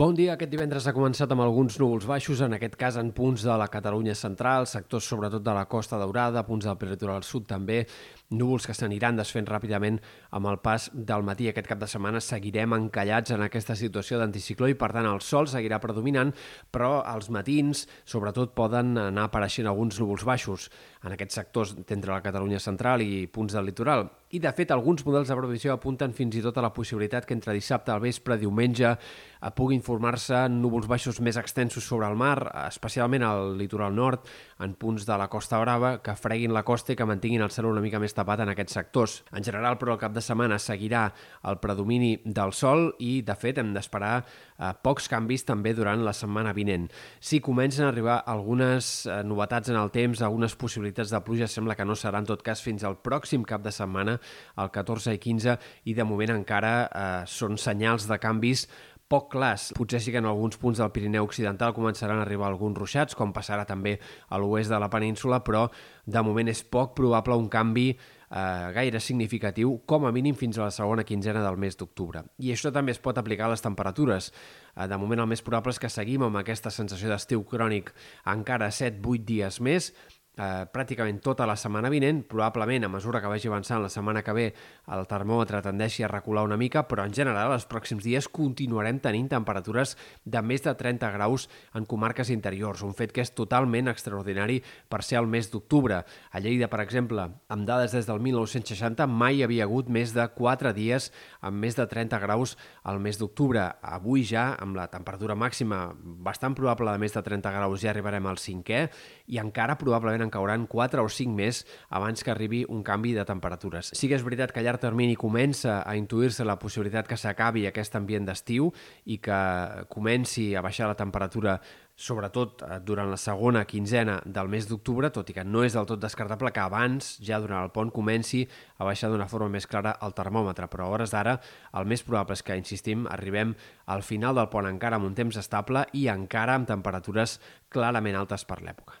Bon dia. Aquest divendres ha començat amb alguns núvols baixos, en aquest cas en punts de la Catalunya central, sectors sobretot de la Costa Daurada, punts del peritoral sud també, núvols que s'aniran desfent ràpidament amb el pas del matí. Aquest cap de setmana seguirem encallats en aquesta situació d'anticicló i, per tant, el sol seguirà predominant, però als matins, sobretot, poden anar apareixent alguns núvols baixos en aquests sectors d'entre la Catalunya central i punts del litoral. I, de fet, alguns models de previsió apunten fins i tot a la possibilitat que entre dissabte al vespre, diumenge, eh, puguin formar-se núvols baixos més extensos sobre el mar, especialment al litoral nord, en punts de la Costa Brava, que freguin la costa i que mantinguin el cel una mica més tapat en aquests sectors. En general, però, el cap de setmana seguirà el predomini del sol i, de fet, hem d'esperar eh, pocs canvis també durant la setmana vinent. Si comencen a arribar algunes eh, novetats en el temps, algunes possibilitats de pluja, sembla que no serà en tot cas fins al pròxim cap de setmana, el 14 i 15, i de moment encara eh, són senyals de canvis poc clars. Potser sí que en alguns punts del Pirineu Occidental començaran a arribar alguns ruixats, com passarà també a l'oest de la península, però de moment és poc probable un canvi eh, gaire significatiu, com a mínim fins a la segona quinzena del mes d'octubre. I això també es pot aplicar a les temperatures. Eh, de moment el més probable és que seguim amb aquesta sensació d'estiu crònic encara 7-8 dies més, eh, pràcticament tota la setmana vinent, probablement a mesura que vagi avançant la setmana que ve el termòmetre tendeixi a recular una mica, però en general els pròxims dies continuarem tenint temperatures de més de 30 graus en comarques interiors, un fet que és totalment extraordinari per ser el mes d'octubre. A Lleida, per exemple, amb dades des del 1960, mai havia hagut més de 4 dies amb més de 30 graus al mes d'octubre. Avui ja, amb la temperatura màxima bastant probable de més de 30 graus, ja arribarem al cinquè i encara probablement en cauran 4 o 5 més abans que arribi un canvi de temperatures. Sí que és veritat que a llarg termini comença a intuir-se la possibilitat que s'acabi aquest ambient d'estiu i que comenci a baixar la temperatura sobretot eh, durant la segona quinzena del mes d'octubre, tot i que no és del tot descartable que abans, ja durant el pont, comenci a baixar d'una forma més clara el termòmetre. Però a hores d'ara, el més probable és que, insistim, arribem al final del pont encara amb un temps estable i encara amb temperatures clarament altes per l'època.